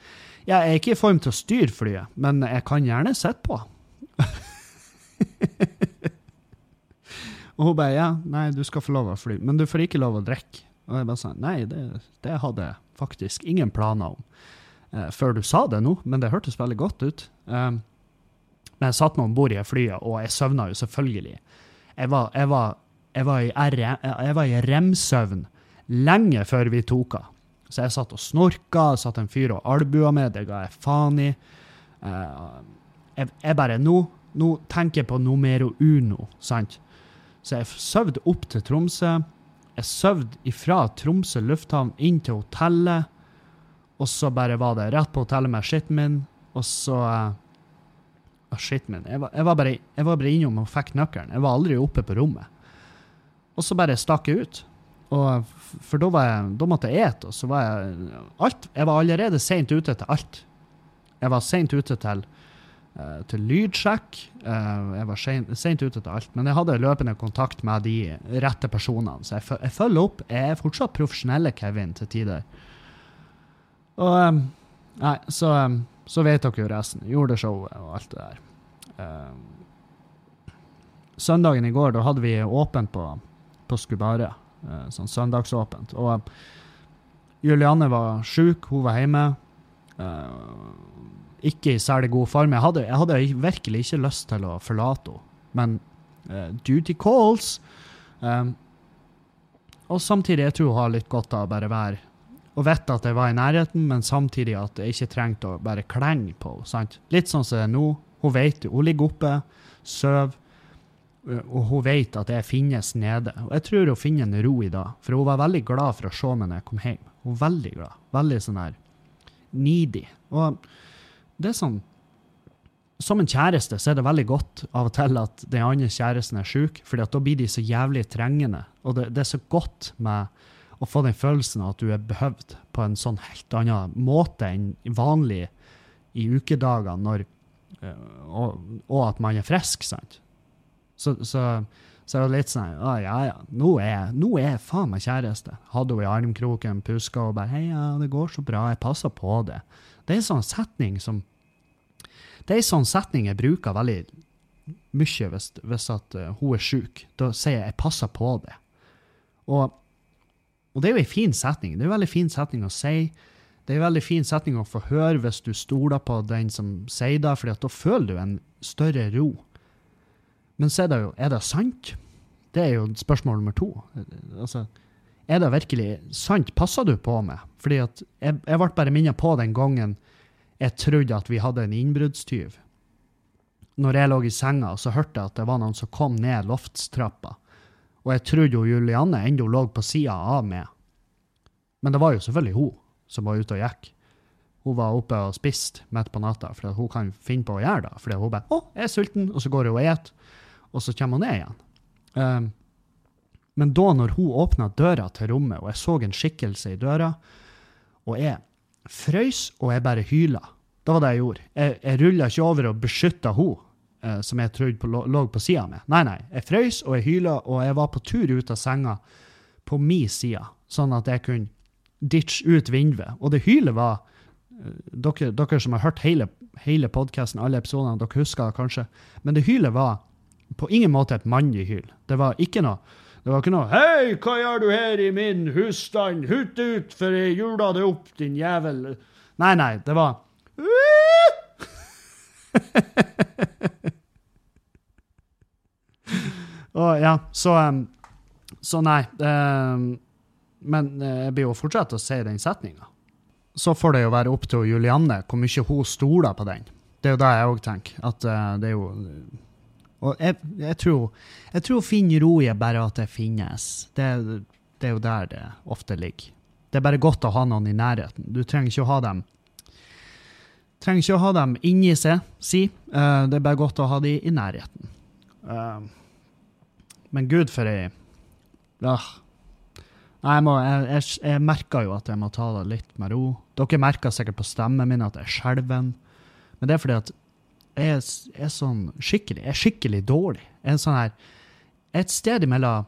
C: ja, jeg er ikke i form til å styre flyet, men jeg kan gjerne sitte på. og hun bare ja, nei, du skal få lov å fly, men du får ikke lov å drikke. Og jeg bare sa nei, det, det hadde jeg faktisk ingen planer om eh, før du sa det nå, men det hørtes veldig godt ut. Um, men jeg satt meg om bord i flyet, og jeg søvna jo selvfølgelig. Jeg var, jeg var, jeg var i, R jeg var i remsøvn lenge før vi tok av. Så jeg satt og snorka, satt en fyr og albua med, det ga jeg faen i. Uh, jeg, bare Nå, nå tenker jeg på numero uno, sant? Så jeg sov opp til Tromsø. Jeg sov ifra Tromsø lufthavn inn til hotellet. Og så bare var det rett på hotellet med skitten min, og så uh, Skitten min. Jeg var, jeg, var bare, jeg var bare innom og fikk nøkkelen. Jeg var aldri oppe på rommet. Og så bare stakk jeg ut. Og for da, jeg, da måtte jeg ete, og så var jeg alt, Jeg var allerede seint ute til alt. Jeg var seint ute til, uh, til lydsjekk. Uh, jeg var seint ute til alt. Men jeg hadde løpende kontakt med de rette personene, så jeg, jeg følger opp. Jeg er fortsatt profesjonelle Kevin til tider. Og um, Nei, så, så vet dere jo resten. Gjorde showet og alt det der. Søndagen i går, da hadde vi åpent på, på Skubare. Eh, sånn søndagsåpent. Og Julianne var sjuk, hun var hjemme. Uh, ikke i særlig god form. Jeg hadde, jeg hadde, virkelig ikke lyst til å forlate henne, men duty calls. Og samtidig jeg tror hun har litt godt av å bare være og vite at jeg var i nærheten, men samtidig at jeg ikke trengte å bare klenge på henne. Litt sånn som det er nå. Hun vet jo, Hun ligger oppe, sover. Og hun vet at jeg finnes nede. Og jeg tror hun finner en ro i dag, for hun var veldig glad for å se meg når jeg kom hjem. Hun var veldig glad. Veldig sånn her needy. Og det er sånn Som en kjæreste så er det veldig godt av og til at den andre kjæresten er sjuk, for da blir de så jævlig trengende. Og det, det, er så godt med å få den følelsen at du er behøvd på en sånn helt annen måte enn vanlig i ukedagene, og, og at man er frisk, sant. Så, så, så det litt sånn Å, ja, ja, nå er, nå er jeg faen meg kjæreste. Hadde hun i armkroken, puska og bare Hei, ja, det går så bra, jeg passer på det. Det er en sånn setning som Det er en sånn setning jeg bruker veldig mye hvis, hvis at uh, hun er sjuk. Da sier jeg 'jeg passer på det'. Og, og det er jo en fin setning. Det er en veldig fin setning å si. Det er en veldig fin setning å få høre hvis du stoler på den som sier det, for da føler du en større ro. Men så er det jo Er det sant? Det er jo spørsmål nummer to. Altså, er det virkelig sant? Passer du på meg? Fordi at jeg, jeg ble bare minnet på den gangen jeg trodde at vi hadde en innbruddstyv. Når jeg lå i senga, så hørte jeg at det var noen som kom ned loftstrappa. Og jeg trodde jo Julianne ennå lå på sida av meg. Men det var jo selvfølgelig hun som var ute og gikk. Hun var oppe og spiste midt på natta, for hun kan finne på å gjøre det. Fordi hun bare 'Å, jeg er sulten', og så går hun og et, og så kommer hun ned igjen. Um, men da når hun åpna døra til rommet, og jeg så en skikkelse i døra, og jeg frøys, og jeg bare hyla. Det var det jeg gjorde. Jeg, jeg rulla ikke over og beskytta hun eh, som jeg trodde på, lå, på sida mi. Nei, nei. Jeg frøys, og jeg hyla, og jeg var på tur ut av senga på min side, sånn at jeg kunne ditche ut vinduet. Og det hylet var eh, dere, dere som har hørt hele, hele podkasten, alle episodene, dere husker det kanskje, men det hylet var på ingen måte et mannlig hyl. Det var ikke noe det var ikke noe 'Hei, hva gjør du her i min husstand? Hut ut, for jeg jula det opp, din jævel'. Nei, nei, det var Og ja, så um, Så nei. Um, men eh, jeg blir jo fortsatt å si den setninga. Så får det jo være opp til Julianne hvor mye hun stoler på den. Det er jo det jeg òg tenker. At uh, det er jo Og jeg, jeg, tror, jeg tror finne ro i bare at det finnes. Det, det er jo der det ofte ligger. Det er bare godt å ha noen i nærheten. Du trenger ikke å ha dem trenger ikke å ha dem inni seg, si. Uh, det er bare godt å ha dem i nærheten. Uh, men gud, for ei uh. Nei, jeg, må, jeg, jeg, jeg merker jo at jeg må ta det litt med ro. Dere merker sikkert på stemmen min at jeg er skjelven. Men det er fordi at er, er sånn skikkelig er skikkelig dårlig. Er sånn her Et sted imellom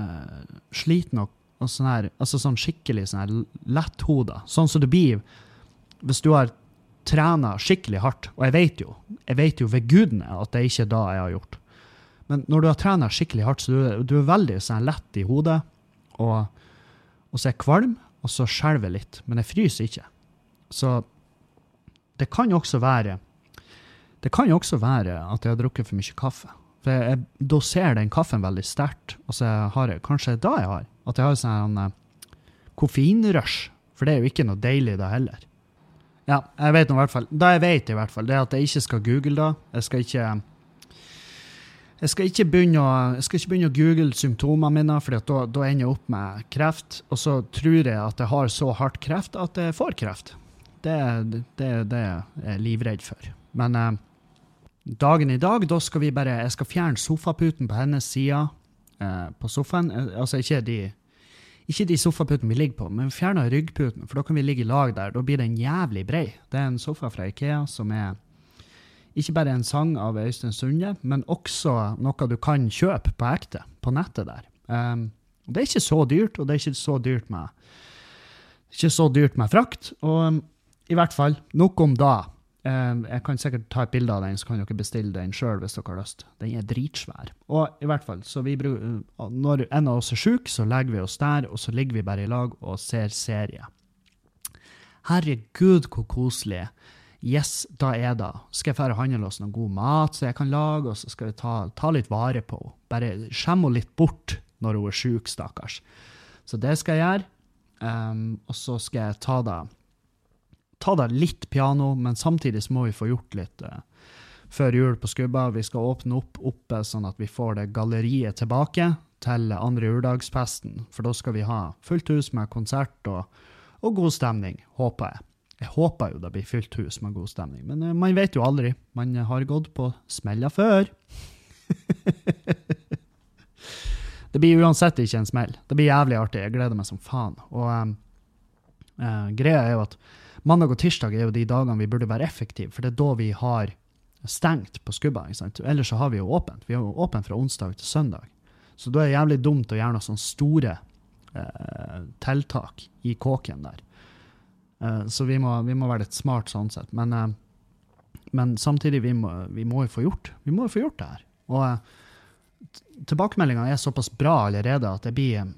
C: uh, sliten og, og sånn her Altså sånn skikkelig sånn her letthoda. Sånn som det blir hvis du har trena skikkelig hardt, og jeg vet jo jeg vet jo ved gudene at det er ikke er da jeg har gjort. Men når du har trena skikkelig hardt, så du, du er veldig sånn lett i hodet, og, og så er jeg kvalm, og så skjelver litt. Men jeg fryser ikke. Så det kan jo også være det kan jo også være at jeg har drukket for mye kaffe. For jeg, jeg doserer den kaffen veldig sterkt, og så har jeg kanskje da jeg har, at jeg har sånn uh, koffeinrush. For det er jo ikke noe deilig da heller. Ja, jeg vet nå i hvert fall. Det jeg vet, i hvert fall, det er at jeg ikke skal google da. Jeg skal ikke jeg skal ikke begynne å, jeg ikke begynne å google symptomene mine, for da, da ender jeg opp med kreft. Og så tror jeg at jeg har så hardt kreft at jeg får kreft. Det det, det jeg er livredd for. Men eh, dagen i dag, da skal vi bare Jeg skal fjerne sofaputen på hennes side eh, på sofaen. Eh, altså ikke de ikke de sofaputene vi ligger på, men fjerne ryggputen, for da kan vi ligge i lag der. Da blir den jævlig brei. Det er en sofa fra Ikea som er ikke bare en sang av Øystein Sunde, men også noe du kan kjøpe på ekte, på nettet der. Um, det er ikke så dyrt, og det er ikke så dyrt med, ikke så dyrt med frakt. Og um, i hvert fall, nok om da. Um, jeg kan sikkert ta et bilde av den, så kan dere bestille den sjøl hvis dere har lyst. Den er dritsvær. Og i hvert fall, bruker, når en av oss er sjuk, så legger vi oss der, og så ligger vi bare i lag og ser serie. Herregud, hvor koselig. Yes, da er det. Skal jeg dra og handle oss noe god mat så jeg kan lage, og så skal vi ta, ta litt vare på henne. Bare skjemme henne litt bort når hun er sjuk, stakkars. Så det skal jeg gjøre. Um, og så skal jeg ta det ta det litt piano, men samtidig så må vi få gjort litt uh, før jul på Skubba. Vi skal åpne opp oppe sånn at vi får det galleriet tilbake til andre juledagsfesten. For da skal vi ha fullt hus med konsert og, og god stemning, håper jeg. Jeg håper jo det blir fylt hus med god stemning, men uh, man vet jo aldri. Man har gått på smella før. det blir uansett ikke en smell. Det blir jævlig artig. Jeg gleder meg som faen. Og um, uh, greia er jo at mandag og tirsdag er jo de dagene vi burde være effektive, for det er da vi har stengt på skubba. ikke sant? Ellers så har vi jo åpent. Vi har jo åpent fra onsdag til søndag. Så da er det jævlig dumt å gjøre noen sånne store eh, tiltak i kåken der. Eh, så vi må, vi må, være litt smart sånn sett. Men, eh, men samtidig, vi må, vi må jo få gjort Vi må jo få gjort det her. Og eh, tilbakemeldingene er såpass bra allerede at det blir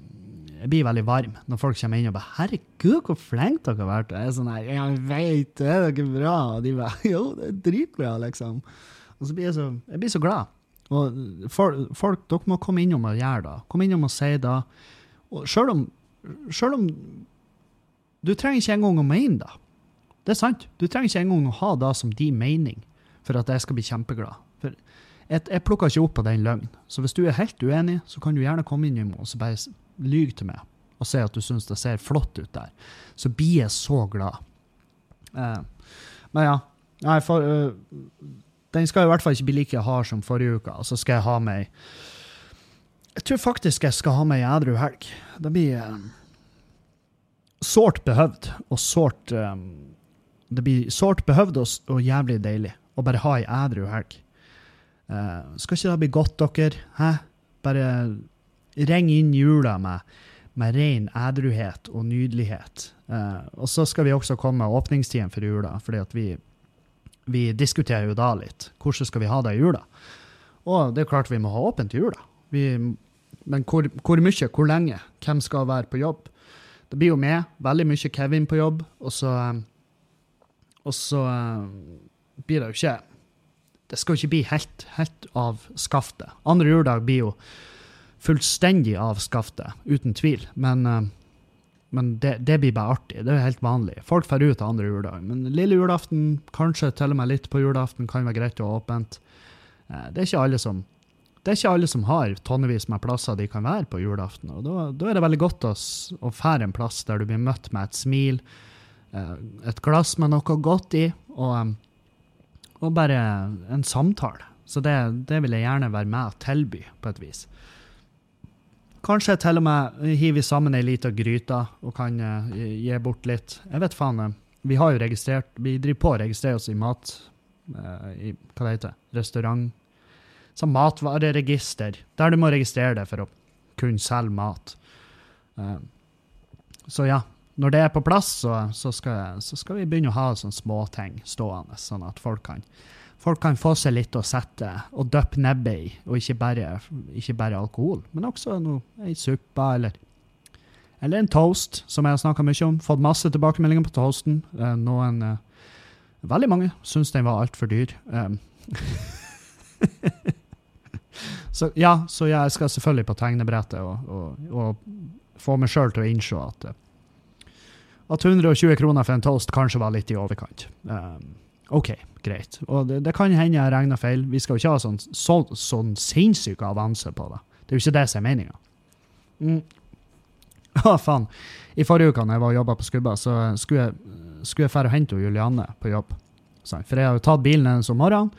C: jeg blir veldig varm når folk kommer inn og bare 'Herregud, hvor flinke dere har vært.' Og jeg er sånn her 'Jeg veit, det er ikke bra.' Og de bare 'Jo, det er dritbra', liksom. Og så blir jeg så, jeg blir så glad. Og for, folk, dere må komme innom og gjøre det. Kom innom og si det. Og selv om, selv om Du trenger ikke engang å mene det. det er sant. Du trenger ikke engang å ha det som din mening for at jeg skal bli kjempeglad. For jeg, jeg plukker ikke opp på den løgnen. Så hvis du er helt uenig, så kan du gjerne komme inn og bare lyge til meg og si at du syns det ser flott ut der. Så blir jeg så glad. Uh, men ja. Nei, for, uh, den skal i hvert fall ikke bli like hard som forrige uke. Og så skal jeg ha meg Jeg tror faktisk jeg skal ha meg ei edru helg. Det blir eh, sårt behøvd og sårt um, Det blir sårt behøvd og, og jævlig deilig å bare ha ei edru helg. Uh, skal ikke det bli godt, dere? Hæ? Bare ring inn jula med, med ren edruhet og nydelighet. Eh, og så skal vi også komme med åpningstiden for jula, fordi vi, vi diskuterer jo da litt. Hvordan skal vi ha det i jula? Og det er klart vi må ha åpent i jula. Vi, men hvor, hvor mye, hvor lenge? Hvem skal være på jobb? Det blir jo med veldig mye Kevin på jobb, og så Og så eh, blir det jo ikke Det skal jo ikke bli helt, helt av skaftet. Andre juledag blir jo fullstendig av skaftet, uten tvil. Men, eh, men det, det blir bare artig. Det er helt vanlig. Folk drar ut andre juledag. Men lille julaften, kanskje til og med litt på julaften, kan være greit å ha åpent. Eh, Det er ikke alle som det er ikke alle som har tonnevis med plasser de kan være på julaften. og Da, da er det veldig godt å, å fære en plass der du blir møtt med et smil, eh, et glass med noe godt i, og, og bare en samtale. Så det, det vil jeg gjerne være med og tilby, på et vis. Kanskje til og med hiver vi sammen ei lita gryte og kan uh, gi bort litt. Jeg vet faen. eh, Vi har jo registrert Vi driver på å registrere oss i mat... Uh, I, hva det heter Restaurant Sånn matvareregister, der du må registrere deg for å kunne selge mat. Uh, så ja, når det er på plass, så, så, skal, så skal vi begynne å ha sånne småting stående, sånn at folk kan, folk kan få seg litt å sette og dyppe nebbet i, og ikke bare, ikke bare alkohol, men også noe, ei suppe eller eller en toast, som jeg har snakka mye om. Fått masse tilbakemeldinger på toasten. Eh, noen eh, Veldig mange syns den var altfor dyr. Um, så ja, så jeg skal selvfølgelig på tegnebrettet og, og, og få meg sjøl til å innse at eh, at 120 kroner for en toast kanskje var litt i overkant. Um, OK, greit. Og det, det kan hende jeg regna feil. Vi skal jo ikke ha sånn, så, sånn sinnssyk avanse på det. Det er jo ikke det som er meninga. Mm. Å, faen. I forrige uke når jeg var og jobba på Skubba, så skulle jeg, skulle og hente Julianne på jobb. For jeg har jo tatt bilen hennes om morgenen,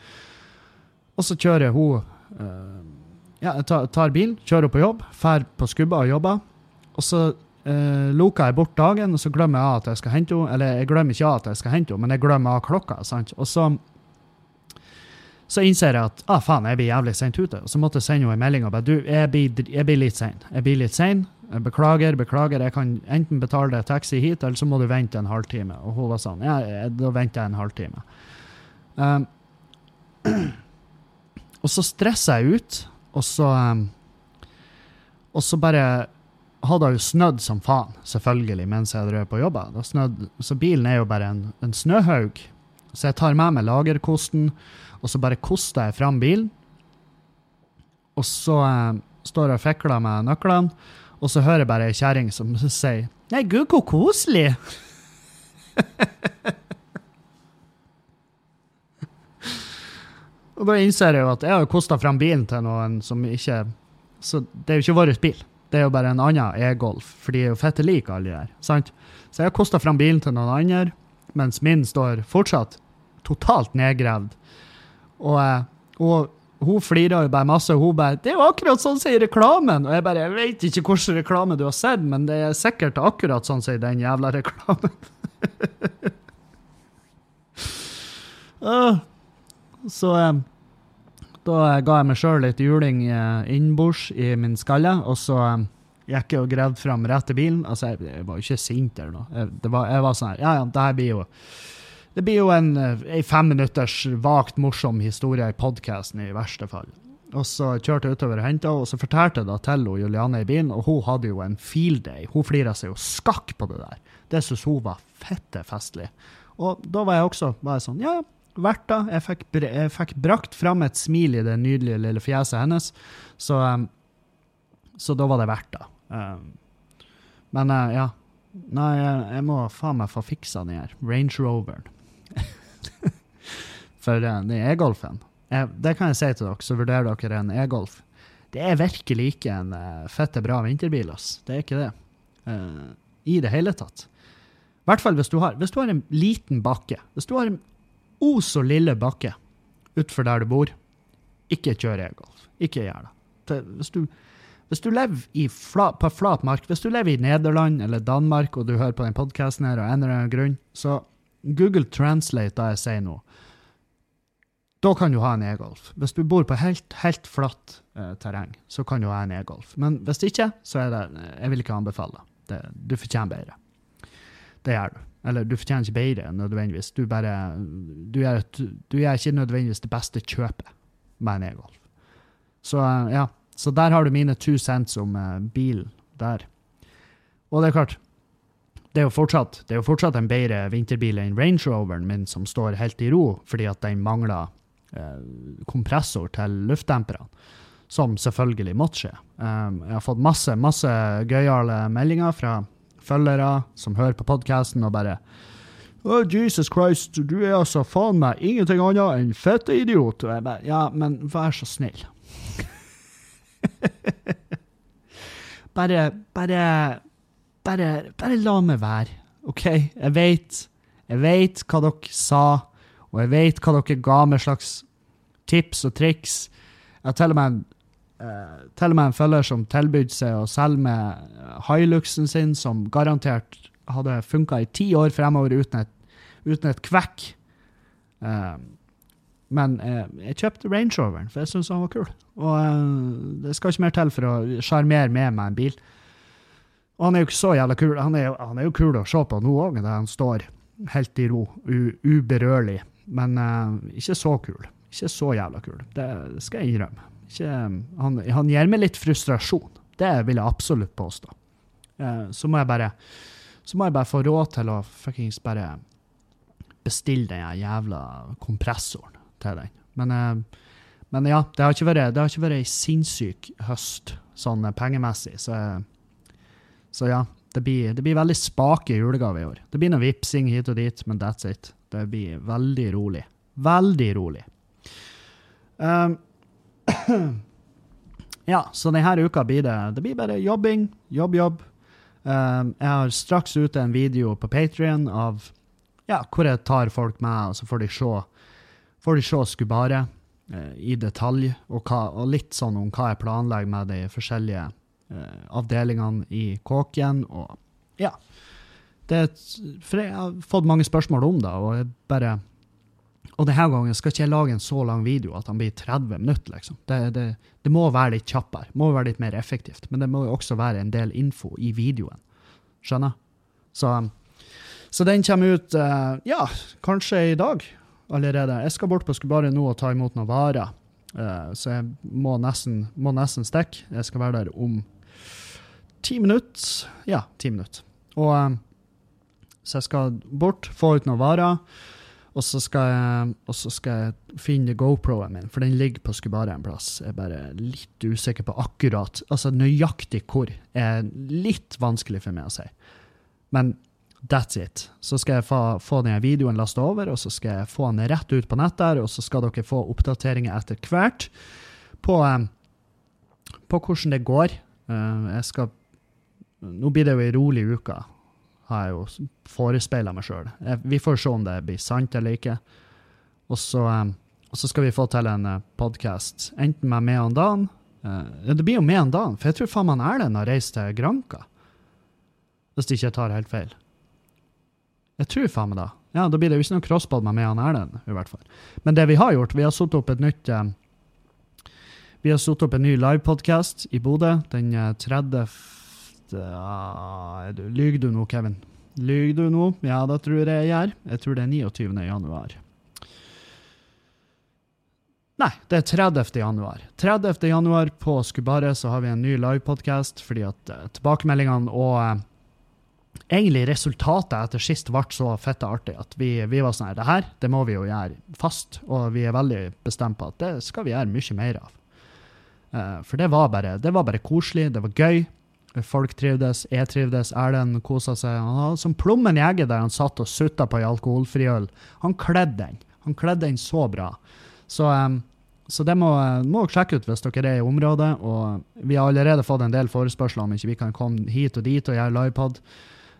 C: og så kjører hun uh, Ja, jeg tar, tar bilen, kjører på jobb, drar på Skubba og jobber. Og så uh, loker jeg bort dagen, og så glemmer jeg at jeg skal hente henne. Eller jeg glemmer ikke at jeg skal hente henne, men jeg glemmer av klokka. sant? Og så så innser jeg at ah, faen, jeg blir jævlig sent ute. Og så måtte jeg sende henne en melding og bare du, jeg blir, jeg blir litt sein. Jeg blir litt sein. Beklager, beklager. Jeg kan enten betale deg taxi hit, eller så må du vente en halvtime. Og hun var sånn, ja, jeg- da venter jeg en halvtime. Um, og så stresser jeg ut, og så um, Og så bare hadde jo snødd som faen, selvfølgelig, mens jeg drev på jobba. Så bilen er jo bare en, en snøhaug. Så jeg tar med meg lagerkosten, og så bare koster jeg fram bilen. Og så eh, står jeg og fikler med nøklene, og så hører jeg bare ei kjerring som sier Nei, gud, hvor koselig! og da innser jeg jo at jeg har kosta fram bilen til noen som ikke Så det er jo ikke vår bil. Det er jo bare en annen e-Golf, for de er jo fette like, alle de der. Sant? Så jeg har kosta fram bilen til noen andre, mens min står fortsatt totalt nedgravd. Og, eh, og hun flirer jo bare masse, og hun bare 'Det er jo akkurat sånn som i reklamen!' Og jeg bare 'Jeg vet ikke hvilken reklame du har sett, men det er sikkert akkurat sånn som i den jævla reklamen'. Åh. Så eh, da ga jeg meg sjøl litt juling eh, innbords i min skalle, og så eh, gikk jeg og gravde fram til bilen. Altså, jeg, jeg var jo ikke sint eller noe. Jeg, var, jeg var sånn her Ja, ja, det her blir jo Det blir jo en, en femminutters vagt morsom historie i podkasten, i verste fall. Og så kjørte jeg utover og henta henne, og så fortalte jeg da til Juliane i bilen, og hun hadde jo en field day. Hun flira seg jo skakk på det der. Det syntes hun var fette festlig. Og da var jeg også var jeg sånn, ja, ja, verdt det. Jeg fikk, jeg fikk brakt fram et smil i det nydelige lille fjeset hennes, så, um, så da var det verdt det. Um, men uh, ja, Nei, jeg, må faen meg få fiksa den her Range Roveren. For uh, den e-golfen Det kan jeg si til dere, så vurderer dere en e-golf. Det er virkelig ikke en uh, fette bra vinterbil, ass. Det er ikke det. Eh, I det hele tatt. I hvert fall hvis du har, hvis du har en liten bakke. Hvis du har en o så lille bakke utfor der du bor, ikke kjør e-golf. Ikke gjør det. Hvis du, hvis du lever i fla, på flat mark, hvis du lever i Nederland eller Danmark og du hører på den podkasten her av en eller annen grunn, så Google Translate det jeg sier nå. Da kan du ha en e-golf. Hvis du bor på helt, helt flatt eh, terreng, så kan du ha en e-golf. Men hvis ikke, så er det Jeg vil ikke anbefale det. Du fortjener bedre. Det gjør du. Eller du fortjener ikke bedre nødvendigvis. Du bare Du gjør, du gjør ikke nødvendigvis det beste kjøpet med en e-golf. Så eh, ja. Så der har du mine two cents om uh, bilen der. Og det er klart, det er fortsatt, det er jo fortsatt en bedre vinterbil enn Range Roveren min, som står helt i ro fordi at den mangler uh, kompressor til luftdemperne. Som selvfølgelig måtte skje. Um, jeg har fått masse, masse gøyale meldinger fra følgere som hører på podkasten og bare oh, Jesus Christ, du er altså faen meg ingenting annet enn fetteidiot. Og jeg bare Ja, men vær så snill. bare, bare bare, bare la meg være, OK? Jeg vet, jeg vet hva dere sa, og jeg vet hva dere ga meg slags tips og triks. Jeg har til og med en, eh, til og med en følger som tilbød seg å selge med Hiluxen sin, som garantert hadde funka i ti år fremover uten et, uten et kvekk. Eh, men eh, jeg kjøpte Range Roveren, for jeg syntes han var kul. Og eh, det skal ikke mer til for å sjarmere med meg en bil. Og han er jo ikke så jævla kul. Han er han er jo kul å se på nå òg, der han står helt i ro, uberørlig. Men eh, ikke så kul. Ikke så jævla kul. Det skal jeg innrømme. Ikke, han, han gir meg litt frustrasjon. Det vil jeg absolutt påstå. Eh, så må jeg bare så må jeg bare få råd til å fuckings bare bestille den jævla kompressoren til den. Men, eh, men ja, det har ikke vært, det har ikke vært ei sinnssyk høst sånn eh, pengemessig, så så ja, det blir, det blir veldig spake julegave i år. Det blir noe vipsing hit og dit, men that's it. Det blir veldig rolig. Veldig rolig. Um, ja, så denne uka blir det, det blir bare jobbing, jobb, jobb. Um, jeg har straks ute en video på Patrion av ja, hvor jeg tar folk med, og så får de se, får de se Skubare uh, i detalj, og, hva, og litt sånn om hva jeg planlegger med de forskjellige uh, avdelingene i kåken, og ja. Det, for jeg har fått mange spørsmål om det, og jeg bare Og denne gangen skal ikke jeg lage en så lang video at den blir 30 minutter, liksom. Det, det, det må være litt kjappere, må være litt mer effektivt, men det må jo også være en del info i videoen. Skjønner? Så, så den kommer ut, eh, ja, kanskje i dag allerede. Jeg skal bort på Skubare nå og ta imot noen varer. Eh, så jeg må nesten, må nesten stikke. Jeg skal være der om ti minutter. Ja, ti minutter. Og, eh, så jeg skal bort, få ut noen varer, og så skal jeg, skal jeg finne GoPro-en min, for den ligger på Skubare en plass. Jeg er bare litt usikker på akkurat, altså nøyaktig hvor, er litt vanskelig for meg å si. Men that's it. Så skal jeg få, få denne videoen lasta over, og så skal jeg få den rett ut på nett der, og så skal dere få oppdateringer etter hvert på, eh, på hvordan det går. Eh, jeg skal Nå blir det jo ei rolig uke, har jeg jo forespeila meg sjøl. Vi får se om det blir sant eller ikke. Og så, eh, og så skal vi få til en podkast, enten med meg og Dan. Eh, det blir jo med og Dan, for jeg tror faen meg Erlend har reist til Granka. Hvis ikke jeg tar helt feil. Jeg tror faen meg det. Ja, da blir det jo ikke noe crosspod med meg og Erlend, i hvert fall. Men det vi har gjort, vi har satt opp et nytt eh, Vi har satt opp en ny livepodkast i Bodø den eh, 30. Ah, uh, du- Lyver du nå, Kevin? Lyver du nå? Ja, det tror jeg jeg gjør. Jeg tror det er 29. januar. Nei, det er 30. januar. 30. januar på Skubare så har vi en ny livepodkast, fordi at uh, tilbakemeldingene og uh, egentlig resultatet etter sist ble så fette artig at vi, vi var sånn her, det her, det må vi jo gjøre fast, og vi er veldig bestemt på at det skal vi gjøre mye mer av. Uh, for det var bare, det var bare koselig, det var gøy. Folk trivdes, jeg trivdes, Erlend kosa seg. Han hadde som plommen jeger der han satt og sutta på ei alkoholfri øl. Han kledde den. Han kledde den så bra. Så, um, så det må, dere sjekke ut hvis dere er i området. Og vi har allerede fått en del forespørsler om ikke vi kan komme hit og dit og gjøre livepod.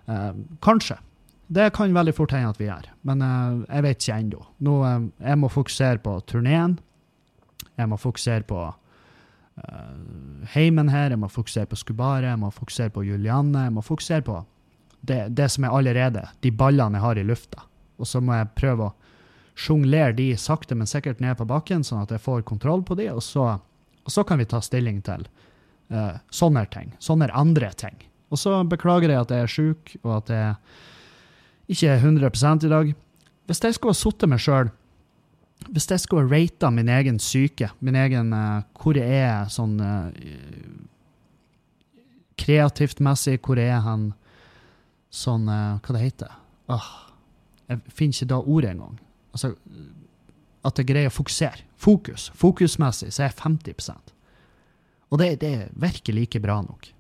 C: Uh, kanskje. Det kan veldig fort hende at vi gjør, men uh, jeg vet ikke ennå. Nå, eh, jeg må fokusere på turneen. Jeg må fokusere på eh, heimen her, jeg må fokusere på Skubare, jeg må fokusere på Julianne. Jeg må fokusere på det, det som er allerede, de ballene jeg har i lufta. Og så må jeg prøve å sjonglere de sakte, men sikkert ned på bakken, sånn at jeg får kontroll på de, og så, og så kan vi ta stilling til uh, sånne ting. Sånne andre ting. Og så beklager jeg at jeg er sjuk, og at jeg ikke er 100 i dag. Hvis jeg skulle ha sittet meg sjøl Hvis jeg skulle rata min egen syke, min egen uh, Hvor jeg er sånn uh, kreativt messig, hvor jeg er hen sånn uh, Hva det heter Åh, Jeg finner ikke da ordet engang. Altså, at jeg greier å fokusere. Fokus. Fokusmessig så er jeg 50% Og det, det virker like bra nok.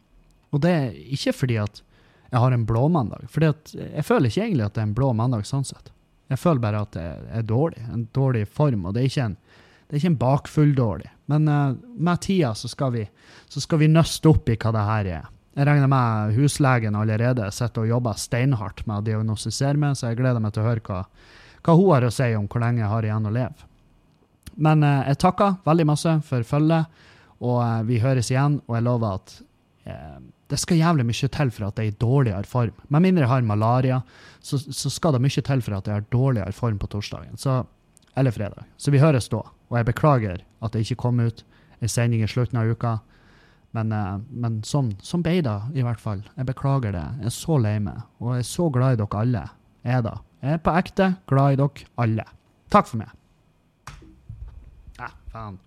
C: Og det er ikke fordi at jeg har en blå mandag. for jeg føler ikke egentlig at det er en blå mandag sånn sett. Jeg føler bare at det er dårlig. En dårlig form. Og det er ikke en, det er ikke en bakfull dårlig. Men uh, med tida så skal, vi, så skal vi nøste opp i hva det her er. Jeg regner med huslegen allerede sitter og jobber steinhardt med å diagnostisere meg, så jeg gleder meg til å høre hva, hva hun har å si om hvor lenge jeg har igjen å leve. Men uh, jeg takker veldig masse for følget, og uh, vi høres igjen, og jeg lover at det skal jævlig mye til for at jeg er i dårligere form. Med mindre jeg har malaria, så, så skal det mye til for at jeg har dårligere form på torsdagen. Så, eller fredag. Så vi høres da. Og jeg beklager at det ikke kom ut en sending i slutten av uka. Men, eh, men sånn, sånn ble det i hvert fall. Jeg beklager det. Jeg er så lei meg. Og jeg er så glad i dere alle. Jeg er da. Jeg er på ekte glad i dere alle. Takk for meg. Nei, faen.